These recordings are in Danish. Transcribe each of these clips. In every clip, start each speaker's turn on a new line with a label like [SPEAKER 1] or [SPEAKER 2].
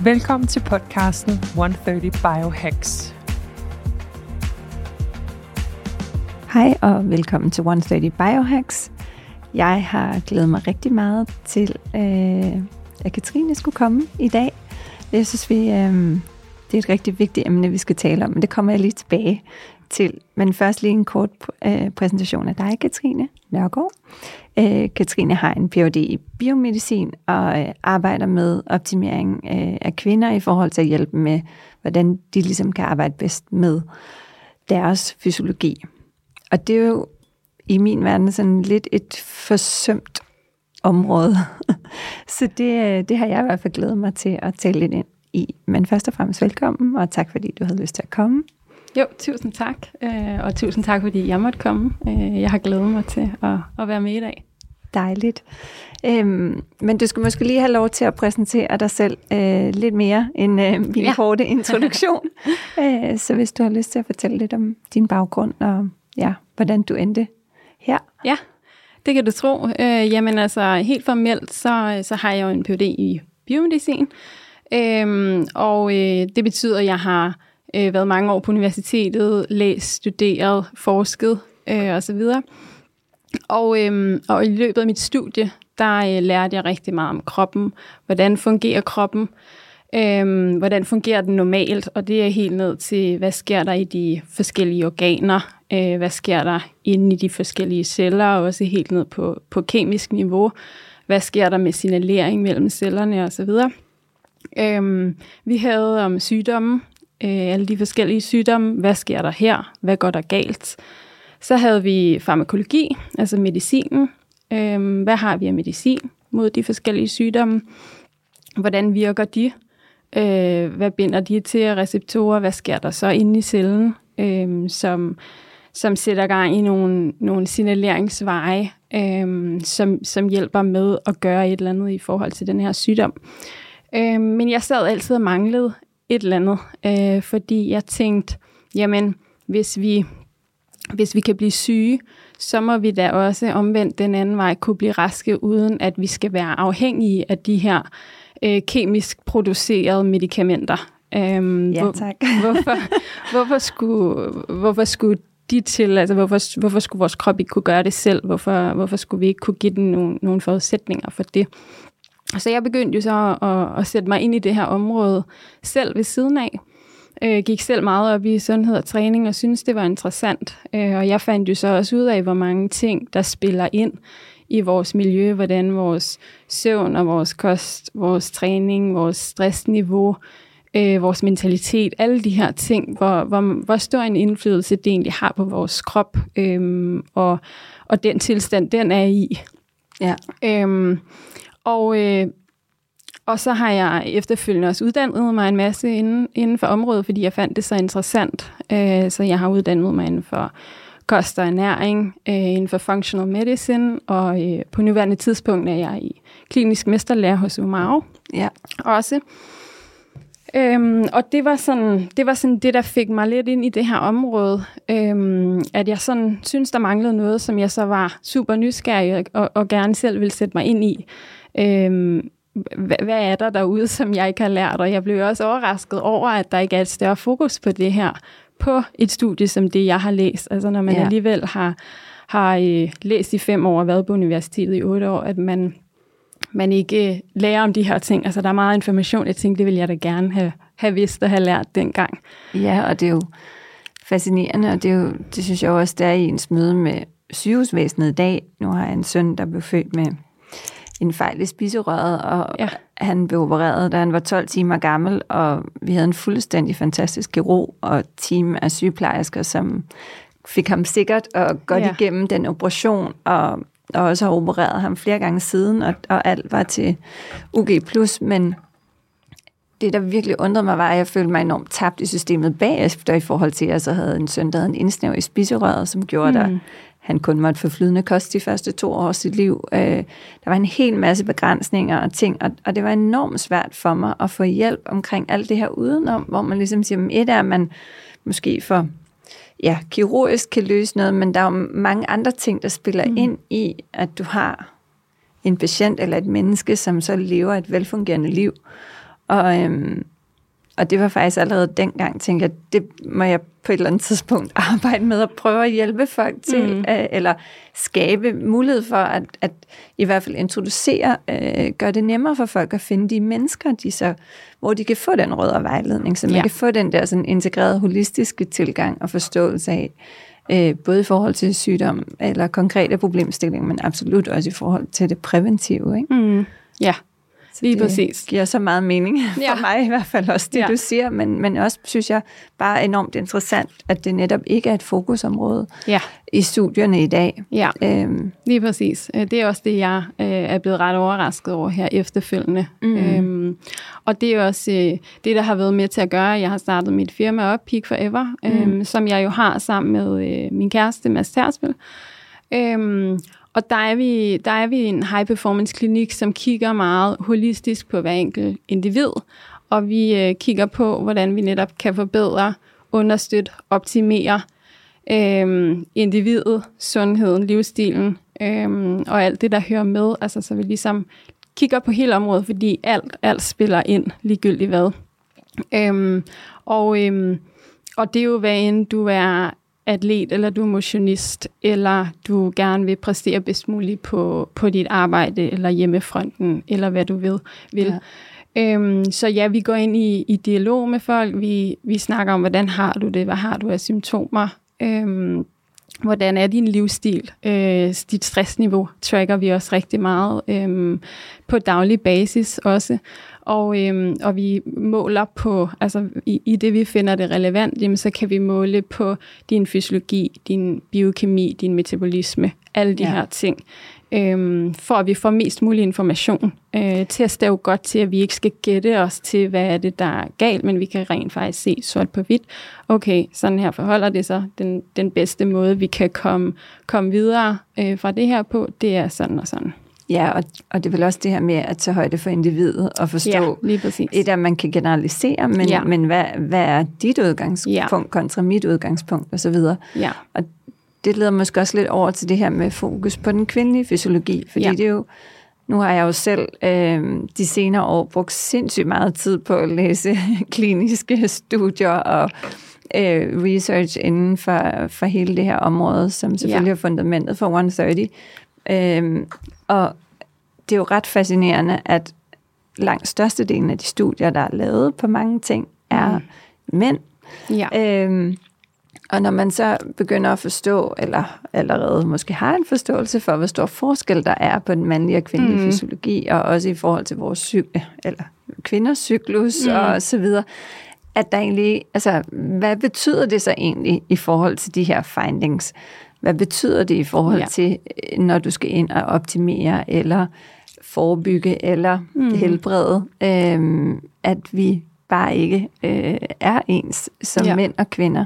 [SPEAKER 1] Velkommen til podcasten 130 Biohacks.
[SPEAKER 2] Hej og velkommen til 130 Biohacks. Jeg har glædet mig rigtig meget til, øh, at Katrine skulle komme i dag. Jeg synes, vi, øh, det er et rigtig vigtigt emne, vi skal tale om, men det kommer jeg lige tilbage til. Men først lige en kort øh, præsentation af dig, Katrine Nørgaard. Øh, Katrine har en Ph.D. i biomedicin og øh, arbejder med optimering øh, af kvinder i forhold til at hjælpe med, hvordan de ligesom kan arbejde bedst med deres fysiologi. Og det er jo i min verden sådan lidt et forsømt område. Så det, øh, det har jeg i hvert fald glædet mig til at tale lidt ind i. Men først og fremmest velkommen, og tak fordi du havde lyst til at komme.
[SPEAKER 3] Jo, tusind tak. Øh, og tusind tak, fordi jeg måtte komme. Øh, jeg har glædet mig til at, at være med i dag.
[SPEAKER 2] Dejligt. Øhm, men du skal måske lige have lov til at præsentere dig selv øh, lidt mere end øh, min ja. korte introduktion. øh, så hvis du har lyst til at fortælle lidt om din baggrund og ja, hvordan du endte her.
[SPEAKER 3] Ja, det kan du tro. Øh, jamen altså, helt formelt, så, så har jeg jo en Ph.D. i biomedicin. Øhm, og øh, det betyder, at jeg har øh, været mange år på universitetet, læst, studeret, forsket øh, osv. Og, øhm, og i løbet af mit studie, der øh, lærte jeg rigtig meget om kroppen. Hvordan fungerer kroppen? Øhm, hvordan fungerer den normalt? Og det er helt ned til, hvad sker der i de forskellige organer? Øh, hvad sker der inde i de forskellige celler? Og også helt ned på, på kemisk niveau. Hvad sker der med signalering mellem cellerne osv.? Øhm, vi havde om sygdomme, øh, alle de forskellige sygdomme. Hvad sker der her? Hvad går der galt? Så havde vi farmakologi, altså medicinen. Øhm, hvad har vi af medicin mod de forskellige sygdomme? Hvordan virker de? Øh, hvad binder de til receptorer? Hvad sker der så inde i cellen, øh, som, som sætter gang i nogle, nogle signaleringsveje, øh, som, som hjælper med at gøre et eller andet i forhold til den her sygdom. Øh, men jeg sad altid og manglede et eller andet, øh, fordi jeg tænkte, jamen, hvis vi, hvis vi kan blive syge, så må vi da også omvendt den anden vej kunne blive raske, uden at vi skal være afhængige af de her øh, kemisk producerede medicamenter.
[SPEAKER 2] Øhm, ja, tak.
[SPEAKER 3] Hvor, hvorfor, hvorfor, skulle, hvorfor skulle de til, altså hvorfor, hvorfor skulle vores krop ikke kunne gøre det selv? Hvorfor, hvorfor skulle vi ikke kunne give den nogle, nogle forudsætninger for det? Så jeg begyndte jo så at, at sætte mig ind i det her område selv ved siden af. Øh, gik selv meget op i sundhed og træning og synes det var interessant. Øh, og jeg fandt jo så også ud af, hvor mange ting, der spiller ind i vores miljø, hvordan vores søvn og vores kost, vores træning, vores stressniveau, øh, vores mentalitet, alle de her ting, hvor, hvor, hvor stor en indflydelse det egentlig har på vores krop, øh, og, og den tilstand, den er i.
[SPEAKER 2] Ja.
[SPEAKER 3] Øh, og, øh, og så har jeg efterfølgende også uddannet mig en masse inden, inden for området, fordi jeg fandt det så interessant. Øh, så jeg har uddannet mig inden for kost og ernæring øh, inden for functional medicine, og øh, på nuværende tidspunkt er jeg i klinisk mesterlærer hos Umaro
[SPEAKER 2] ja.
[SPEAKER 3] også. Øhm, og det var, sådan, det var sådan det, der fik mig lidt ind i det her område, øhm, at jeg sådan synes, der manglede noget, som jeg så var super nysgerrig og, og gerne selv ville sætte mig ind i. Øhm, hvad, er der derude, som jeg ikke har lært? Og jeg blev også overrasket over, at der ikke er et større fokus på det her på et studie som det, jeg har læst. Altså når man ja. alligevel har, har øh, læst i fem år og været på universitetet i otte år, at man, man ikke øh, lærer om de her ting. Altså der er meget information, jeg tænkte, det ville jeg da gerne have, have vidst og have lært dengang.
[SPEAKER 2] Ja, og det er jo fascinerende, og det, er jo, det synes jeg også, der er i ens møde med sygehusvæsenet i dag. Nu har jeg en søn, der blev født med en fejl i spiserøret, og ja. han blev opereret, da han var 12 timer gammel, og vi havde en fuldstændig fantastisk kirurg og team af sygeplejersker, som fik ham sikkert og godt ja. igennem den operation, og, og også har opereret ham flere gange siden, og, og alt var til UG+, men det, der virkelig undrede mig, var, at jeg følte mig enormt tabt i systemet bagefter, i forhold til, at jeg så havde en søn, der havde en indsnæv i spiserøret, som gjorde, mm. at han kun måtte få flydende kost de første to år af sit liv. Øh, der var en hel masse begrænsninger og ting, og, og det var enormt svært for mig at få hjælp omkring alt det her udenom, hvor man ligesom siger, at et er, at man måske for ja, kirurgisk kan løse noget, men der er jo mange andre ting, der spiller mm. ind i, at du har en patient eller et menneske, som så lever et velfungerende liv. Og, øhm, og det var faktisk allerede dengang, tænkte jeg, det må jeg på et eller andet tidspunkt arbejde med at prøve at hjælpe folk til, mm. øh, eller skabe mulighed for at, at i hvert fald introducere, øh, gøre det nemmere for folk at finde de mennesker, de så, hvor de kan få den røde vejledning, så man ja. kan få den der sådan integrerede holistiske tilgang og forståelse af, øh, både i forhold til sygdom eller konkrete problemstillinger, men absolut også i forhold til det præventive. Ikke?
[SPEAKER 3] Mm. Ja, så Lige
[SPEAKER 2] det
[SPEAKER 3] præcis.
[SPEAKER 2] giver så meget mening for
[SPEAKER 3] Ja.
[SPEAKER 2] mig i hvert fald også, det
[SPEAKER 3] Ja.
[SPEAKER 2] du siger, men, men også synes jeg bare enormt interessant, at det netop ikke er et fokusområde
[SPEAKER 3] Ja,
[SPEAKER 2] i studierne i dag.
[SPEAKER 3] ja.
[SPEAKER 2] Øhm,
[SPEAKER 3] Lige præcis. Øh, Det er også det, jeg øh, er blevet ret overrasket over her efterfølgende. Mm. Øhm, og det er også øh, det, der har været med til at gøre, at jeg har startet mit firma op, Peak Forever, mm. øhm, som jeg jo har sammen med øh, min kæreste, Mads Tersbøl. Øhm, og der er, vi, der er vi en high performance klinik, som kigger meget holistisk på hver enkelt individ, og vi øh, kigger på, hvordan vi netop kan forbedre, understøtte, optimere øh, individet, sundheden, livsstilen øh, og alt det, der hører med. Altså, så vi ligesom kigger på hele området, fordi alt, alt spiller ind, ligegyldigt hvad. Øhm, og, øhm, og det er jo, hvad end du er atlet, eller du er motionist, eller du gerne vil præstere bedst muligt på, på dit arbejde, eller hjemmefronten, eller hvad du vil. vil.
[SPEAKER 2] Ja.
[SPEAKER 3] Øhm, så ja, vi går ind i, i dialog med folk, vi, vi snakker om, hvordan har du det, hvad har du af symptomer, øhm, hvordan er din livsstil, øh, dit stressniveau tracker vi også rigtig meget øhm, på daglig basis også, og, øhm, og vi måler på, altså i, i det vi finder det relevant, jamen, så kan vi måle på din fysiologi, din biokemi, din metabolisme, alle de
[SPEAKER 2] Ja.
[SPEAKER 3] her ting, øhm, for at vi får mest mulig information øh, til at stave godt til, at vi ikke skal gætte os til, hvad er det, der er galt, men vi kan rent faktisk se sort på hvidt. Okay, sådan her forholder det sig. Den, den bedste måde, vi kan komme, komme videre øh, fra det her på, det er sådan og sådan.
[SPEAKER 2] Ja, og, og det er vel også det her med at tage højde for individet og forstå,
[SPEAKER 3] Ja, lige præcis.
[SPEAKER 2] et at man kan generalisere, men,
[SPEAKER 3] Ja.
[SPEAKER 2] men hvad, hvad er dit udgangspunkt
[SPEAKER 3] Ja.
[SPEAKER 2] kontra mit udgangspunkt osv.
[SPEAKER 3] Ja,
[SPEAKER 2] Og det leder måske også lidt over til det her med fokus på den kvindelige fysiologi, fordi
[SPEAKER 3] Ja.
[SPEAKER 2] det er jo, nu har jeg jo selv øh, de senere år brugt sindssygt meget tid på at læse kliniske studier og øh, research inden for, for hele det her område, som selvfølgelig
[SPEAKER 3] Ja.
[SPEAKER 2] er fundamentet for 130. Øh, og det er jo ret fascinerende, at langt størstedelen af de studier, der er lavet på mange ting, er mm. mænd,
[SPEAKER 3] ja,
[SPEAKER 2] Øhm, og når man så begynder at forstå, eller allerede måske har en forståelse for, hvor stor forskel der er på den mandlige og kvindelige mm. Fysiologi, og også i forhold til vores cyk- eller kvinders cyklus mm. og så videre, at der egentlig, altså, hvad betyder det så egentlig i forhold til de her findings? Hvad betyder det i forhold
[SPEAKER 3] Ja.
[SPEAKER 2] til, øh, når du skal ind og optimere, eller forebygge, eller mm. helbrede, øhm, at vi bare ikke øh, er ens som ja. Mænd og kvinder.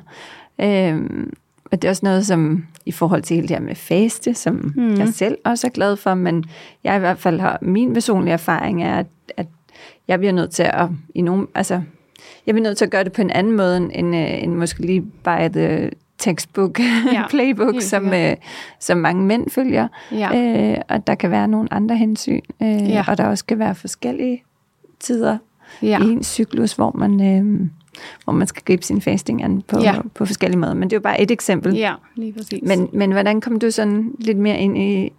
[SPEAKER 2] Øhm, og det er også noget, som i forhold til hele det her med faste, som mm. jeg selv også er glad for, men jeg i hvert fald har, min personlige erfaring er, at, at jeg bliver nødt til at, i nogle, altså, jeg bliver nødt til at gøre det på en anden måde, end, end, øh, måske lige by the textbook, ja, playbook, som, øh, som mange mænd følger.
[SPEAKER 3] ja,
[SPEAKER 2] Øh, og der kan være nogle andre hensyn, øh,
[SPEAKER 3] Ja.
[SPEAKER 2] og der også kan være forskellige tider
[SPEAKER 3] ja.
[SPEAKER 2] i en cyklus, hvor man, øh, hvor man skal gribe sin fasting an på,
[SPEAKER 3] Ja.
[SPEAKER 2] på forskellige måder. Men det er jo bare et eksempel.
[SPEAKER 3] ja, lige præcis.
[SPEAKER 2] Men, men hvordan kom du sådan lidt mere ind i,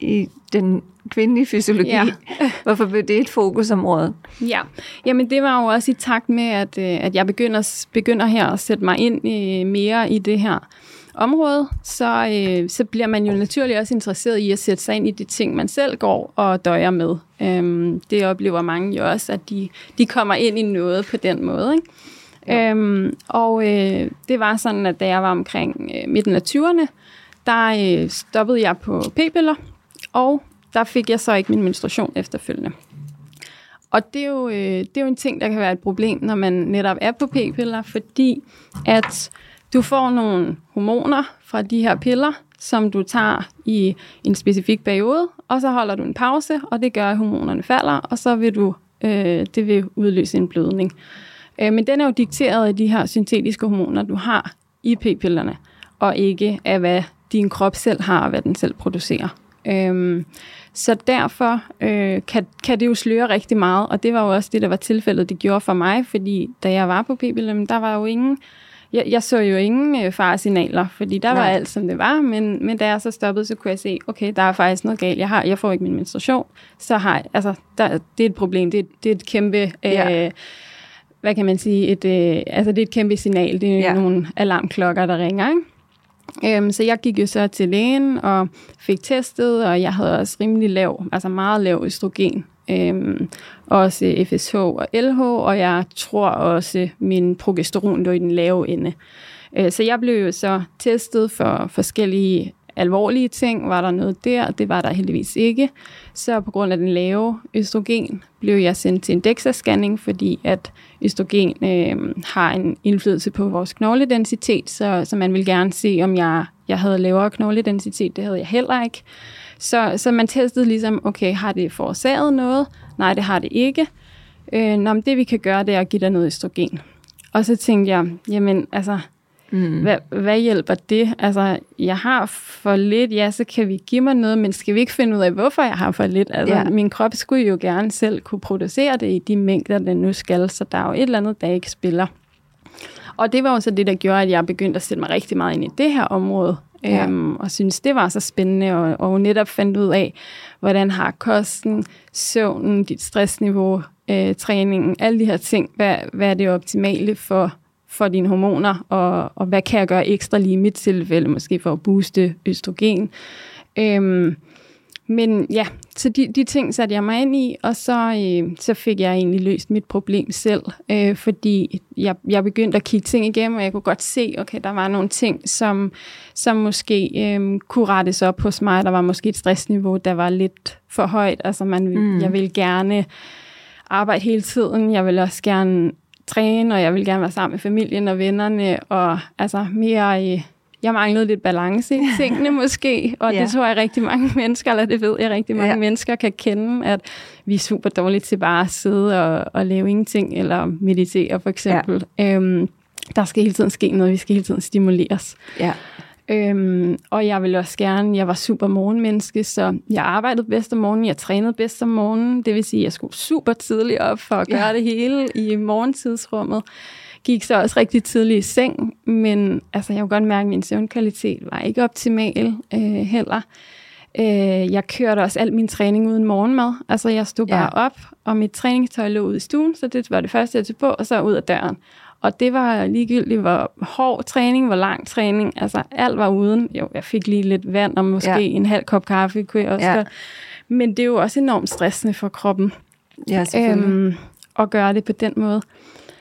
[SPEAKER 2] i den kvindelige fysiologi?
[SPEAKER 3] Ja.
[SPEAKER 2] Hvorfor blev det et fokusområde?
[SPEAKER 3] Ja, jamen det var jo også i takt med, at, øh, at jeg begynder, begynder her at sætte mig ind i, mere i det her område, så, øh, så bliver man jo naturligt også interesseret i at sætte sig ind i de ting, man selv går og døjer med. Øhm, det oplever mange jo også, at de, de kommer ind i noget på den måde. Ikke? Ja. Øhm, og øh, det var sådan, at da jeg var omkring øh, midten af 20'erne, der øh, stoppede jeg på p-piller, og der fik jeg så ikke min menstruation efterfølgende. og det er, jo, øh, det er jo en ting, der kan være et problem, når man netop er på p-piller, fordi at du får nogle hormoner fra de her piller, som du tager i en specifik periode, og så holder du en pause, og det gør, at hormonerne falder, og så vil du, øh, det vil udløse en blødning. Øh, men den er jo dikteret af de her syntetiske hormoner, du har i p-pillerne, og ikke af, hvad din krop selv har, og hvad den selv producerer. Øh, så derfor øh, kan, kan det jo sløre rigtig meget, og det var jo også det, der var tilfældet, det gjorde for mig, fordi da jeg var på p-pillerne, der var jo ingen jeg, jeg så jo ingen øh, faresignaler, fordi der Nej. var alt, som det var, men, men da jeg så stoppede, så kunne jeg se, okay, der er faktisk noget galt. Jeg, har, jeg får ikke min menstruation, så har jeg, altså, der, det er et problem. Det, det er et kæmpe... Øh, ja. hvad kan man sige, et, øh, altså det er et kæmpe signal. Det er ja. nogle alarmklokker, der ringer, ikke? Øhm, så jeg gik jo så til lægen og fik testet, og jeg havde også rimelig lav, altså meget lav østrogen øhm, også FSH og LH, og jeg tror også, min progesteron lå i den lave ende. Øh, så jeg blev jo så testet for forskellige alvorlige ting. Var der noget der? Det var der heldigvis ikke. Så på grund af den lave østrogen blev jeg sendt til en DEXA-scanning, fordi at østrogen øh, har en indflydelse på vores knogledensitet, så, så man vil gerne se, om jeg, jeg havde lavere knogledensitet. Det havde jeg heller ikke. Så, så man testede ligesom, okay, har det forårsaget noget? Nej, det har det ikke. Øh, nå, men det vi kan gøre, det er at give dig noget østrogen. Og så tænkte jeg, jamen altså, mm. hvad, hvad hjælper det? Altså, jeg har for lidt, ja, så kan vi give mig noget, men skal vi ikke finde ud af, hvorfor jeg har for lidt? Altså, ja. min krop skulle jo gerne selv kunne producere det i de mængder, den nu skal, så der er jo et eller andet, der ikke spiller. Og det var også det, der gjorde, at jeg begyndte at sætte mig rigtig meget ind i det her område. Ja. Øhm, og synes, det var så spændende, og, og netop fandt ud af, hvordan har kosten, søvnen, dit stressniveau, øh, træningen, alle de her ting, hvad, hvad er det optimale for, for dine hormoner, og, og hvad kan jeg gøre ekstra lige i mit tilfælde, måske for at booste østrogen. Øhm, men ja, så de, de ting satte jeg mig ind i, og så, øh, så fik jeg egentlig løst mit problem selv, øh, fordi jeg, jeg begyndte at kigge ting igennem, og jeg kunne godt se, okay, der var nogle ting, som, som måske øh, kunne rettes op hos mig. Der var måske et stressniveau, der var lidt for højt. Altså, man, mm. jeg ville gerne arbejde hele tiden. Jeg vil også gerne træne, og jeg vil gerne være sammen med familien og vennerne, og altså mere... Øh, jeg manglede lidt balance i tingene måske, og ja. det tror jeg rigtig mange mennesker, eller det ved jeg rigtig mange ja. mennesker kan kende, at vi er super dårlige til bare at sidde og, og lave ingenting, eller meditere for eksempel. Ja. Øhm, der skal hele tiden ske noget, vi skal hele tiden stimuleres. Ja. Øhm, og jeg ville også gerne, jeg var super morgenmenneske, så jeg arbejdede bedst om morgenen, jeg trænede bedst om morgenen, det vil sige, at jeg skulle super tidligt op for at gøre ja. det hele i morgentidsrummet gik så også rigtig tidligt i seng, men altså, jeg kunne godt mærke, at min søvnkvalitet var ikke optimal øh, heller. Øh, jeg kørte også al min træning uden morgenmad. Altså, jeg stod ja. bare op, og mit træningstøj lå ude i stuen, så det var det første, jeg tog på, og så ud af døren. Og det var ligegyldigt, hvor hård træning, hvor lang træning, altså alt var uden. Jo, jeg fik lige lidt vand og måske ja. en halv kop kaffe, kunne jeg også ja. Men det er jo også enormt stressende for kroppen.
[SPEAKER 2] Ja. Øhm,
[SPEAKER 3] at gøre det på den måde.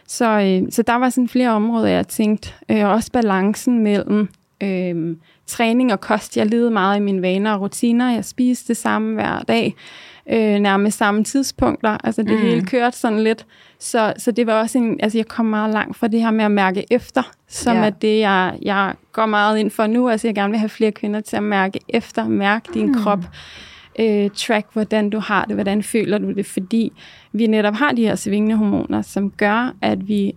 [SPEAKER 3] Så, øh, så der var sådan flere områder, jeg tænkte. Øh, også balancen mellem øh, træning og kost. Jeg levede meget i mine vaner og rutiner. Jeg spiste det samme hver dag, øh, nærmest samme tidspunkter. Altså det mm. hele kørte sådan lidt. Så, så det var også en, altså jeg kom meget langt fra det her med at mærke efter, som ja. er det, jeg, jeg går meget ind for nu. Altså jeg gerne vil have flere kvinder til at mærke efter, mærke din mm. krop øh, track, hvordan du har det, hvordan føler du det, fordi vi netop har de her svingende hormoner, som gør, at vi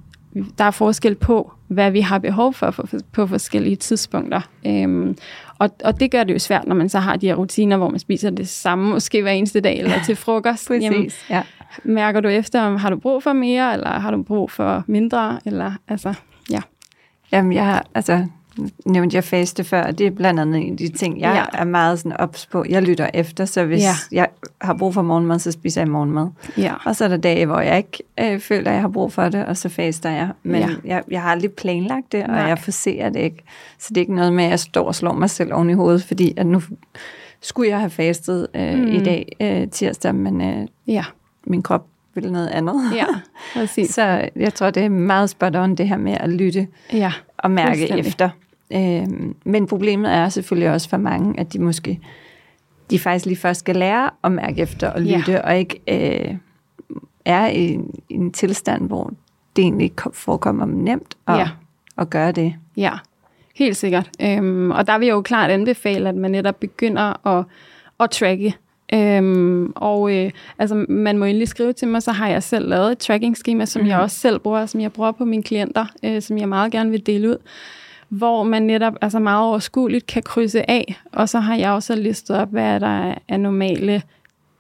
[SPEAKER 3] der er forskel på, hvad vi har behov for, for på forskellige tidspunkter. Øhm, og, og det gør det jo svært, når man så har de her rutiner, hvor man spiser det samme, måske hver eneste dag, eller til frokost.
[SPEAKER 2] Præcis, Jamen, ja.
[SPEAKER 3] Mærker du efter, om har du brug for mere, eller har du brug for mindre, eller altså, ja.
[SPEAKER 2] Jamen, jeg har, altså, nævnte jeg faste før, det er blandt andet en af de ting, jeg ja. er meget sådan ops på. Jeg lytter efter, så hvis ja. jeg har brug for morgenmad, så spiser jeg morgenmad. Ja. Og så er der dage, hvor jeg ikke øh, føler, at jeg har brug for det, og så faster jeg. Men ja. jeg, jeg har aldrig planlagt det, og Nej. jeg forser det ikke. Så det er ikke noget med, at jeg står og slår mig selv oven i hovedet, fordi at nu skulle jeg have fastet øh, mm. i dag øh, tirsdag, men øh, ja. Min krop vil noget andet.
[SPEAKER 3] Ja, præcis.
[SPEAKER 2] så jeg tror, det er meget spot on, det her med at lytte ja, og mærke efter. Øh, men problemet er selvfølgelig også for mange, at de måske de faktisk lige først skal lære at mærke efter og lytte, ja. og ikke øh, er i, en- i en tilstand, hvor det egentlig kom- forekommer nemt at,
[SPEAKER 3] Ja.
[SPEAKER 2] at gøre det.
[SPEAKER 3] Ja, helt sikkert. Øhm, og der vil jeg jo klart anbefale, at man netop begynder at, at tracke. Øhm, og øh, altså, man må endelig skrive til mig, så har jeg selv lavet et tracking-schema, som mm. jeg også selv bruger, som jeg bruger på mine klienter, øh, som jeg meget gerne vil dele ud hvor man netop altså meget overskueligt kan krydse af, og så har jeg også listet op, hvad der er, normale,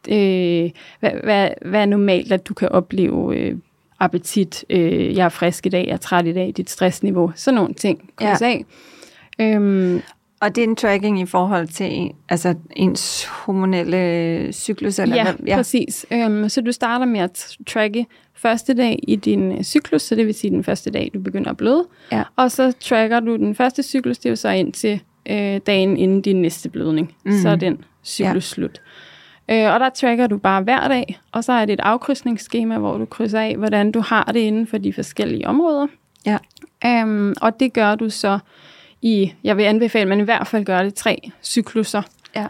[SPEAKER 3] øh, hvad, hvad, hvad er normalt, at du kan opleve øh, appetit, øh, jeg er frisk i dag, jeg er træt i dag, dit stressniveau, sådan nogle ting krydse
[SPEAKER 2] Ja.
[SPEAKER 3] af. Øhm,
[SPEAKER 2] Og det er en tracking i forhold til en, altså ens hormonelle cyklus? Eller
[SPEAKER 3] ja,
[SPEAKER 2] hvad?
[SPEAKER 3] ja, præcis. Øhm, så du starter med at tracke første dag i din øh, cyklus, så det vil sige den første dag, du begynder at bløde.
[SPEAKER 2] Ja.
[SPEAKER 3] Og så tracker du den første cyklus, det er jo så indtil øh, dagen inden din næste blødning. Mm. Så er den cyklus
[SPEAKER 2] Ja.
[SPEAKER 3] slut. Øh, og der tracker du bare hver dag, og så er det et afkrydsningsskema, hvor du krydser af, hvordan du har det inden for de forskellige områder.
[SPEAKER 2] Ja.
[SPEAKER 3] Um, og det gør du så i, jeg vil anbefale, at man i hvert fald gør det tre cykluser.
[SPEAKER 2] Ja.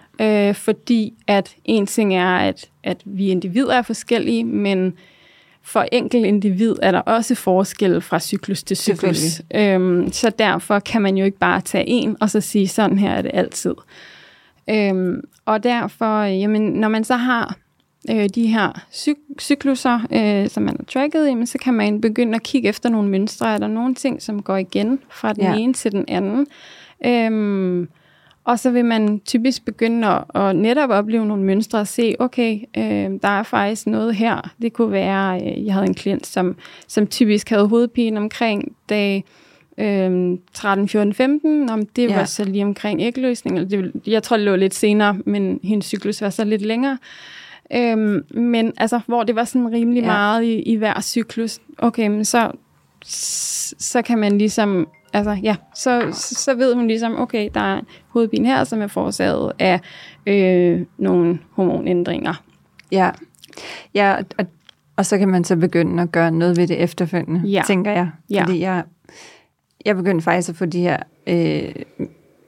[SPEAKER 3] Øh, fordi at en ting er, at, at vi individer er forskellige, men for enkelt individ er der også forskel fra cyklus til cyklus. Øhm, så derfor kan man jo ikke bare tage en og så sige, sådan her er det altid. Øhm, og derfor, øh, jamen, når man så har øh, de her cyk- cykluser, øh, som man har tracket, jamen, så kan man begynde at kigge efter nogle mønstre. Er der nogle ting, som går igen fra den
[SPEAKER 2] Ja.
[SPEAKER 3] ene til den anden? Øhm, og så vil man typisk begynde at, at netop opleve nogle mønstre og se, okay, øh, der er faktisk noget her. Det kunne være, øh, jeg havde en klient, som, som typisk havde hovedpine omkring dag øh, 13, 14, 15. Om det
[SPEAKER 2] Ja.
[SPEAKER 3] var så lige omkring ægløsning. Eller det, jeg tror, det lå lidt senere, men hendes cyklus var så lidt længere. Øhm, men altså, hvor det var sådan rimelig
[SPEAKER 2] Ja.
[SPEAKER 3] meget i, i hver cyklus. Okay, men så, så kan man ligesom, altså ja, så, så ved hun ligesom, okay, der er hovedpine her, som er forårsaget af øh, nogle hormonændringer.
[SPEAKER 2] Ja, ja og, og så kan man så begynde at gøre noget ved det efterfølgende,
[SPEAKER 3] Ja.
[SPEAKER 2] tænker jeg.
[SPEAKER 3] Ja.
[SPEAKER 2] Fordi jeg, jeg begyndte faktisk at få de her øh,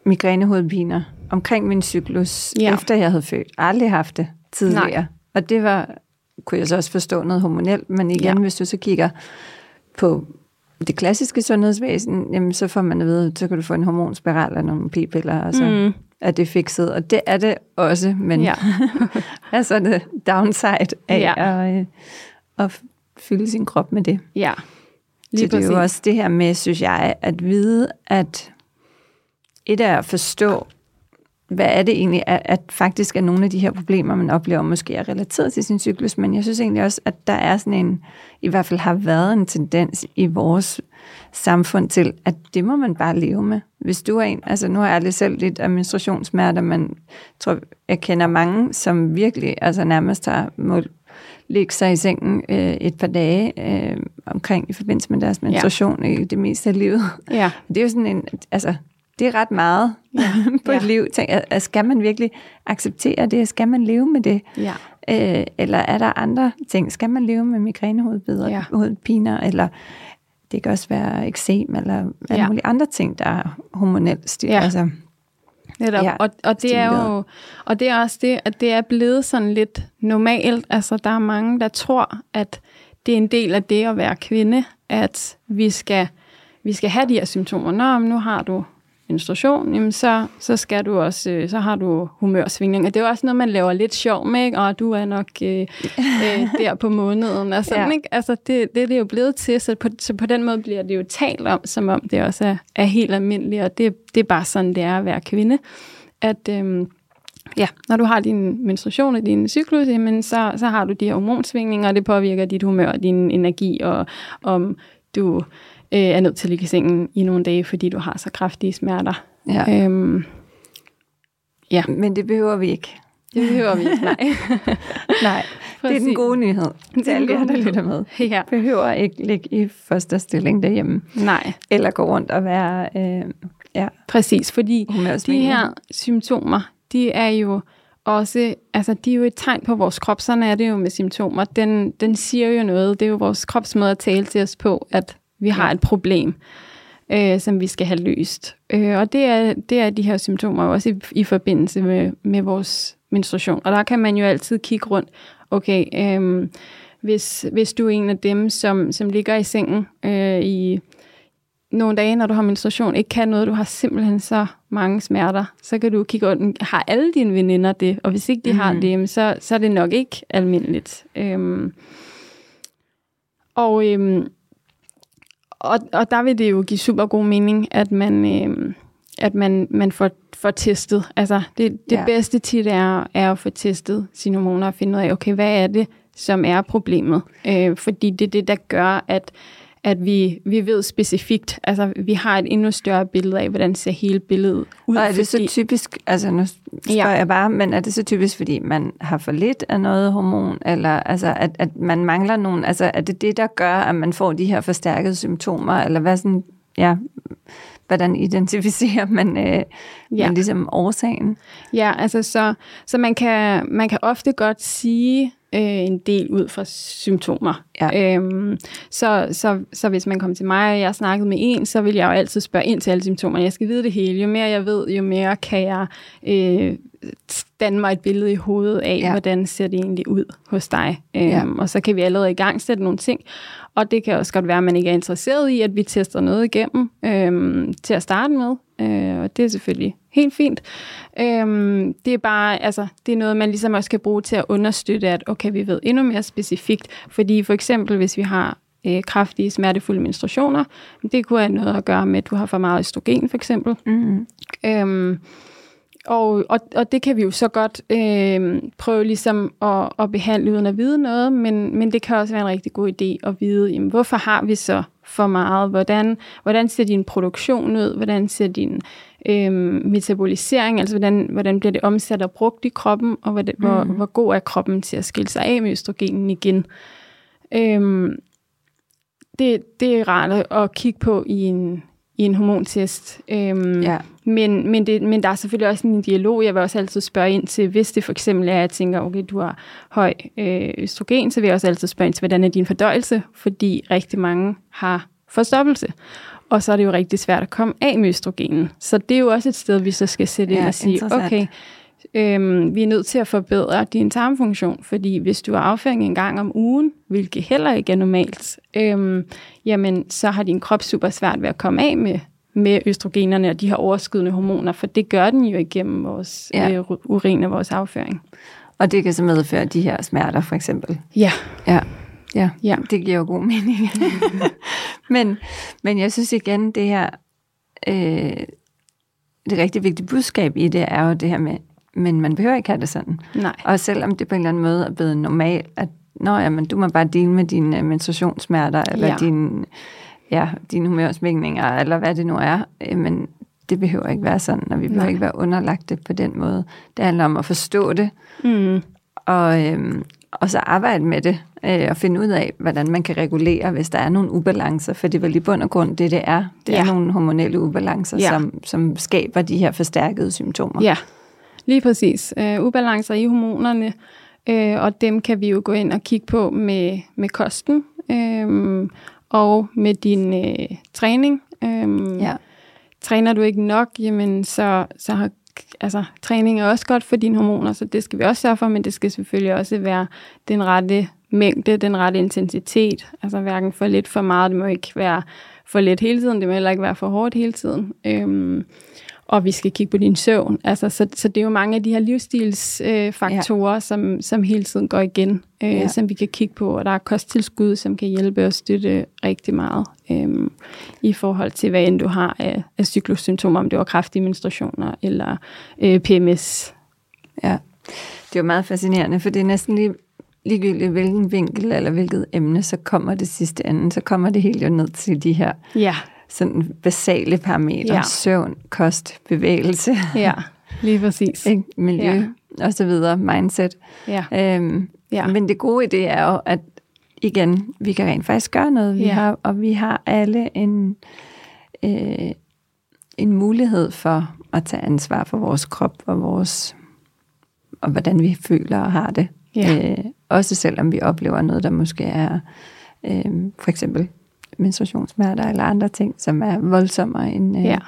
[SPEAKER 2] migrænehovedpiner omkring min cyklus,
[SPEAKER 3] ja.
[SPEAKER 2] efter jeg havde født. Aldrig haft det tidligere.
[SPEAKER 3] Nej.
[SPEAKER 2] Og det var, kunne jeg så også forstå noget hormonelt, men igen,
[SPEAKER 3] Ja.
[SPEAKER 2] hvis du så kigger på det klassiske sundhedsvæsen, jamen så får man at vide, så kan du få en hormonspiral og nogle p-piller, og så
[SPEAKER 3] Mm.
[SPEAKER 2] er det fikset. Og det er det også, men
[SPEAKER 3] Ja.
[SPEAKER 2] er det downside af
[SPEAKER 3] Ja.
[SPEAKER 2] at, øh, at fylde sin krop med det?
[SPEAKER 3] Ja,
[SPEAKER 2] Lige så det er jo også det her med, synes jeg, at vide, at et er at forstå, hvad er det egentlig, at, at faktisk er nogle af de her problemer, man oplever, måske er relateret til sin cyklus, men jeg synes egentlig også, at der er sådan en, i hvert fald har været en tendens i vores samfund til, at det må man bare leve med. Hvis du er en, altså nu har jeg aldrig selv lidt af menstruationssmerter, men tror, jeg kender mange, som virkelig, altså nærmest har målt ligge sig i sengen øh, et par dage øh, omkring i forbindelse med deres menstruation ja. i det meste af livet.
[SPEAKER 3] Ja,
[SPEAKER 2] Det er jo sådan en, altså, det er ret meget ja. på et
[SPEAKER 3] Ja.
[SPEAKER 2] liv. Tænk, at- skal man virkelig acceptere det? Skal man leve med det?
[SPEAKER 3] ja,
[SPEAKER 2] Øh, eller er der andre ting? Skal man leve med migrænehovedpiner,
[SPEAKER 3] Ja.
[SPEAKER 2] hovedpiner, eller det kan også være eksem, eller alle
[SPEAKER 3] Ja.
[SPEAKER 2] mulige andre ting, der er hormonelt stil.
[SPEAKER 3] Ja.
[SPEAKER 2] Altså,
[SPEAKER 3] Netop.
[SPEAKER 2] Ja,
[SPEAKER 3] og, og det er jo, og det er også det, at det er blevet sådan lidt normalt. Altså, der er mange, der tror, at det er en del af det at være kvinde, at vi skal, vi skal have de her symptomer. Nå, men nu har du menstruation, jamen så, så skal du også, øh, så har du humørsvingninger. Det er jo også noget, man laver lidt sjov med, ikke? og du er nok øh, øh, der på måneden. Og sådan,
[SPEAKER 2] Ja.
[SPEAKER 3] ikke? Altså, det, det er det jo blevet til, så på, så på den måde bliver det jo talt om, som om det også er, er helt almindeligt, og det, det er bare sådan, det er at være kvinde. At øhm, ja, når du har din menstruation og din cyklus, jamen, så, så har du de her hormonsvingninger, og det påvirker dit humør og din energi, og om du øh, er nødt til at ligge i sengen i nogle dage, fordi du har så kraftige smerter.
[SPEAKER 2] ja.
[SPEAKER 3] Øhm, ja,
[SPEAKER 2] Men det behøver vi ikke.
[SPEAKER 3] det behøver vi ikke, nej.
[SPEAKER 2] Nej, det er den
[SPEAKER 3] Præcis.
[SPEAKER 2] gode nyhed
[SPEAKER 3] er
[SPEAKER 2] til alle jer, der lytter med.
[SPEAKER 3] ja,
[SPEAKER 2] behøver ikke ligge i første stilling derhjemme,
[SPEAKER 3] nej,
[SPEAKER 2] eller gå rundt og være øh, ja,
[SPEAKER 3] præcis, fordi de her symptomer, de er jo også, altså de er jo et tegn på vores krop, sådan er det jo med symptomer. Den, den siger jo noget, det er jo vores kropsmåde at tale til os på, at vi har et problem, øh, som vi skal have løst. Øh, og det er, det er de her symptomer også i, i forbindelse med, med vores menstruation. Og der kan man jo altid kigge rundt, okay, øh, hvis, hvis du er en af dem, som, som ligger i sengen øh, i nogle dage, når du har menstruation, ikke kan noget, du har simpelthen så mange smerter, så kan du kigge rundt, har alle dine veninder det? Og hvis ikke de mm. har det, så, så er det nok ikke almindeligt. Øhm, og, øhm, og, og der vil det jo give super god mening, at man, øhm, at man, man får, får testet. Altså det, det ja. bedste tit er, er at få testet sine hormoner og finde ud af, okay, hvad er det, som er problemet? Øh, fordi det er det, der gør, at at vi, vi ved specifikt, altså vi har et endnu større billede af, hvordan ser hele billedet ud.
[SPEAKER 2] Og er det fordi, så typisk, altså nu spørger ja. jeg bare, men er det så typisk, fordi man har for lidt af noget hormon, eller altså at, at man mangler nogen, altså er det det, der gør, at man får de her forstærkede symptomer, eller hvad sådan, ja, hvordan identificerer man, øh, ja. man ligesom årsagen?
[SPEAKER 3] Ja, altså så, så man, kan, man kan ofte godt sige, øh, en del ud fra symptomer. Ja. Øhm, så, så, så hvis man kommer til mig, og jeg har snakket med en, så vil jeg jo altid spørge ind til alle symptomerne. Jeg skal vide det hele. Jo mere jeg ved, jo mere kan jeg øh, danne mig et billede i hovedet af, ja. hvordan ser det egentlig ud hos dig. Øhm, ja. Og så kan vi allerede i gang sætte nogle ting. Og det kan også godt være, at man ikke er interesseret i, at vi tester noget igennem øhm, til at starte med. Øh, og det er selvfølgelig helt fint. Øhm, det er bare, altså, det er noget, man ligesom også kan bruge til at understøtte, at okay, vi ved endnu mere specifikt. Fordi for eksempel, hvis vi har øh, kraftige, smertefulde menstruationer, det kunne have noget at gøre med, at du har for meget østrogen, for eksempel. Mm-hmm. Øhm, og, og, og det kan vi jo så godt øh, prøve ligesom at, at behandle uden at vide noget, men, men det kan også være en rigtig god idé at vide, jamen, hvorfor har vi så for meget? Hvordan, hvordan ser din produktion ud? Hvordan ser din øh, metabolisering, altså hvordan, hvordan bliver det omsat og brugt i kroppen, og hvor, det, mm. hvor, hvor god er kroppen til at skille sig af med østrogenen igen? Øh, det, det er rart at kigge på i en, i en hormontest. Øhm, ja. men, men, det, men der er selvfølgelig også en dialog. Jeg vil også altid spørge ind til, hvis det for eksempel er, at jeg tænker, okay, du har høj øh, østrogen, så vil jeg også altid spørge ind til, hvordan er din fordøjelse? Fordi rigtig mange har forstoppelse. Og så er det jo rigtig svært at komme af med østrogenen. Så det er jo også et sted, vi så skal sætte ja, ind og sige, okay, øhm, vi er nødt til at forbedre din tarmfunktion, fordi hvis du er afføring en gang om ugen, hvilket heller ikke er normalt, øhm, jamen så har din krop super svært ved at komme af med med østrogenerne og de her overskydende hormoner, for det gør den jo igennem vores ja. øh, urin og vores afføring.
[SPEAKER 2] Og det kan så medføre de her smerter, for eksempel?
[SPEAKER 3] Ja.
[SPEAKER 2] Ja, ja. ja. det giver jo god mening. men, men jeg synes igen, det her, øh, det rigtig vigtige budskab i det, er jo det her med, men man behøver ikke have det sådan.
[SPEAKER 3] Nej.
[SPEAKER 2] Og selvom det på en eller anden måde er blevet normalt, at Nå, jamen, du må bare dele med dine uh, menstruationssmerter, eller ja. dine, ja, dine humørsvingninger, eller hvad det nu er. Øh, men det behøver ikke være sådan, og vi behøver Nej. ikke være underlagt det på den måde. Det handler om at forstå det, mm. og, øhm, og så arbejde med det, øh, og finde ud af, hvordan man kan regulere, hvis der er nogle ubalancer, for det er vel i bund og grund det, det er. Det ja. er nogle hormonelle ubalancer, ja. som, som skaber de her forstærkede symptomer.
[SPEAKER 3] Ja, lige præcis. Uh, ubalancer i hormonerne, øh, og dem kan vi jo gå ind og kigge på med, med kosten øh, og med din øh, træning. Øh, ja. Træner du ikke nok, jamen så, så har altså, træning er også godt for dine hormoner, så det skal vi også sørge for, men det skal selvfølgelig også være den rette mængde, den rette intensitet. Altså hverken for lidt for meget, det må ikke være for lidt hele tiden, det må heller ikke være for hårdt hele tiden. Øhm, og vi skal kigge på din søvn. Altså, så, så det er jo mange af de her livsstilsfaktorer, øh, ja. som, som hele tiden går igen, øh, ja. som vi kan kigge på. Og der er kosttilskud, som kan hjælpe og støtte rigtig meget øh, i forhold til, hvad end du har af, af cyklussymptomer, om det var kraftige menstruationer eller øh, PMS.
[SPEAKER 2] Ja, det er jo meget fascinerende, for det er næsten lige ligegyldigt hvilken vinkel eller hvilket emne, så kommer det sidste ende, så kommer det helt jo ned til de her
[SPEAKER 3] ja
[SPEAKER 2] sådan basale parametre, ja. søvn, kost, bevægelse.
[SPEAKER 3] Ja, lige præcis.
[SPEAKER 2] Ikke? Miljø ja. og så videre, mindset. Ja. Øhm, ja. Men det gode i det er jo, at igen, vi kan rent faktisk gøre noget, vi ja. har, og vi har alle en, øh, en mulighed for at tage ansvar for vores krop og vores og hvordan vi føler og har det. Ja. Øh, også selvom vi oplever noget, der måske er øh, for eksempel menstruationssmerter eller andre ting, som er voldsommere end, øh, ja.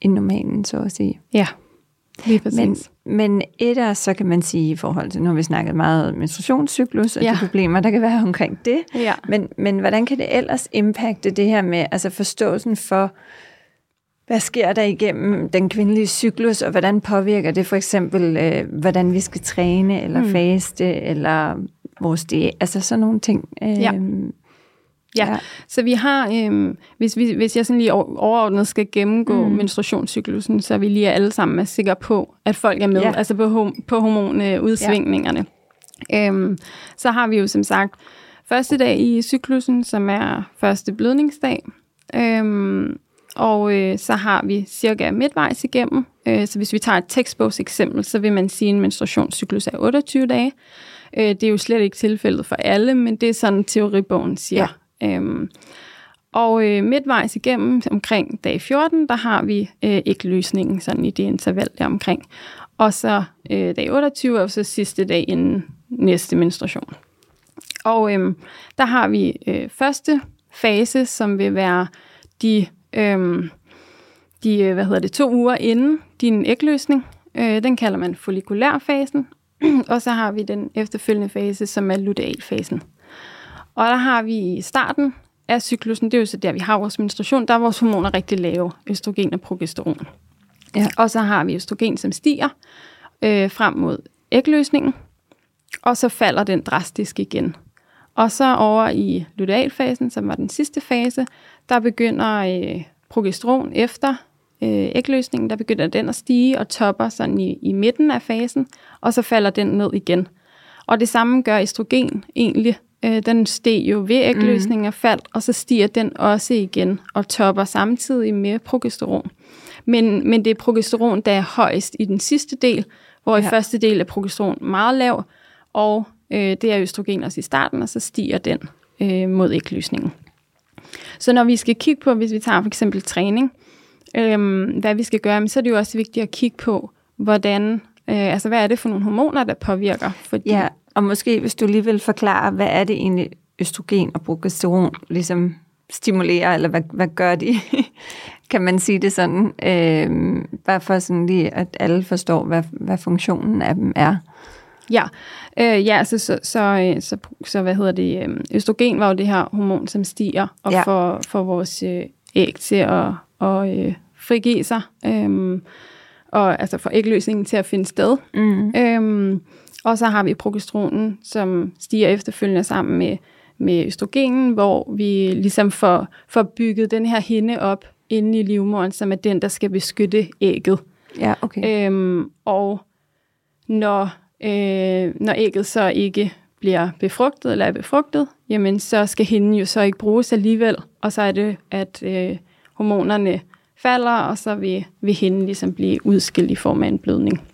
[SPEAKER 2] end normalen, så at sige.
[SPEAKER 3] Ja, Lige præcis.
[SPEAKER 2] Men, men et af, så kan man sige i forhold til, nu har vi snakket meget om menstruationscyklus og ja. de problemer, der kan være omkring det.
[SPEAKER 3] Ja.
[SPEAKER 2] Men, men hvordan kan det ellers impacte det her med altså forståelsen for, hvad sker der igennem den kvindelige cyklus, og hvordan påvirker det for eksempel, øh, hvordan vi skal træne, eller mm. faste, eller vores det, altså sådan nogle ting. Øh,
[SPEAKER 3] Ja. Ja, ja. så vi har, øhm, hvis, vi, hvis jeg sådan lige overordnet skal gennemgå mm. menstruationscyklusen, så vi lige alle sammen er sikre på, at folk er med,
[SPEAKER 2] Ja.
[SPEAKER 3] altså på, hom- på hormonudsvingningerne. Ja. Øhm, så har vi jo som sagt første dag i cyklusen, som er første blødningsdag. Øhm, og øh, så har vi cirka midtvejs igennem. Øh, så hvis vi tager et tekstbogseksempel, så vil man sige, at en menstruationscyklus er 28 dage. Øh, det er jo slet ikke tilfældet for alle, men det er sådan teoribogen siger. Ja. Øhm, og øh, midtvejs igennem, omkring dag 14, der har vi øh, ægløsningen sådan i det interval der omkring. Og så øh, dag 28 er jo så sidste dag inden næste menstruation. Og øhm, der har vi øh, første fase, som vil være de, øhm, øh, de hvad hedder det, to uger inden din ægløsning. Øh, den kalder man follikulærfasen. og så har vi den efterfølgende fase, som er lutealfasen. Og der har vi i starten af cyklusen, det er jo så der, vi har vores menstruation, der er vores hormoner rigtig lave, østrogen og progesteron.
[SPEAKER 2] Ja.
[SPEAKER 3] Og så har vi østrogen, som stiger øh, frem mod ægløsningen, og så falder den drastisk igen. Og så over i lutealfasen, som var den sidste fase, der begynder øh, progesteron efter øh, ægløsningen, der begynder den at stige og topper sådan i, i midten af fasen, og så falder den ned igen. Og det samme gør østrogen egentlig. Øh, den steg jo ved ægløsningen og faldt, og så stiger den også igen og topper samtidig med progesteron. Men, men det er progesteron, der er højst i den sidste del, hvor ja. i første del er progesteron meget lav, og øh, det er østrogen også i starten, og så stiger den øh, mod ægløsningen. Så når vi skal kigge på, hvis vi tager for eksempel træning, øh, hvad vi skal gøre, så er det jo også vigtigt at kigge på, hvordan, øh, altså hvad er det for nogle hormoner, der påvirker? Fordi,
[SPEAKER 2] Ja, og måske hvis du lige vil forklare, hvad er det egentlig østrogen og progesteron ligesom stimulerer, eller hvad, hvad gør de? kan man sige det sådan? Øh, bare for sådan lige, at alle forstår, hvad, hvad funktionen af dem er.
[SPEAKER 3] Ja, øh, ja altså, så, så, øh, så, så, hvad hedder det, øh, østrogen var jo det her hormon, som stiger og
[SPEAKER 2] Ja.
[SPEAKER 3] får, får vores øh, æg til at og, øh, frigive sig, øh, og altså får ægløsningen til at finde sted.
[SPEAKER 2] Mm.
[SPEAKER 3] Øhm, og så har vi progesteronen, som stiger efterfølgende sammen med, med østrogenen, hvor vi ligesom får, får bygget den her hinde op inde i livmoderen, som er den, der skal beskytte ægget.
[SPEAKER 2] Ja, okay.
[SPEAKER 3] Øhm, og når, øh, når ægget så ikke bliver befrugtet eller er befrugtet, jamen så skal hinden jo så ikke bruges alligevel, og så er det, at øh, hormonerne falder, og så vil, vil hinden ligesom blive udskilt i form af en blødning.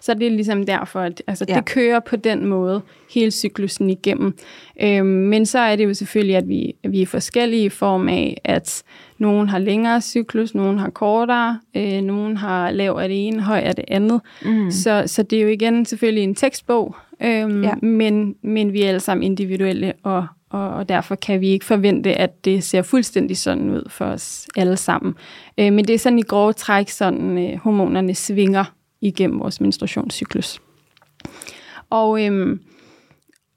[SPEAKER 3] Så det er ligesom derfor, at altså,
[SPEAKER 2] Ja.
[SPEAKER 3] det kører på den måde hele cyklusen igennem. Øhm, men så er det jo selvfølgelig, at vi, vi er forskellige i form af, at nogen har længere cyklus, nogen har kortere, øh, nogen har lav af det ene, høj af det andet.
[SPEAKER 2] Mm.
[SPEAKER 3] Så, så det er jo igen selvfølgelig en tekstbog, øhm,
[SPEAKER 2] Ja.
[SPEAKER 3] ja. men, men vi er alle sammen individuelle, og, og, og derfor kan vi ikke forvente, at det ser fuldstændig sådan ud for os alle sammen. Øh, men det er sådan i grove træk, sådan øh, hormonerne svinger igennem vores menstruationscyklus. Og, øhm,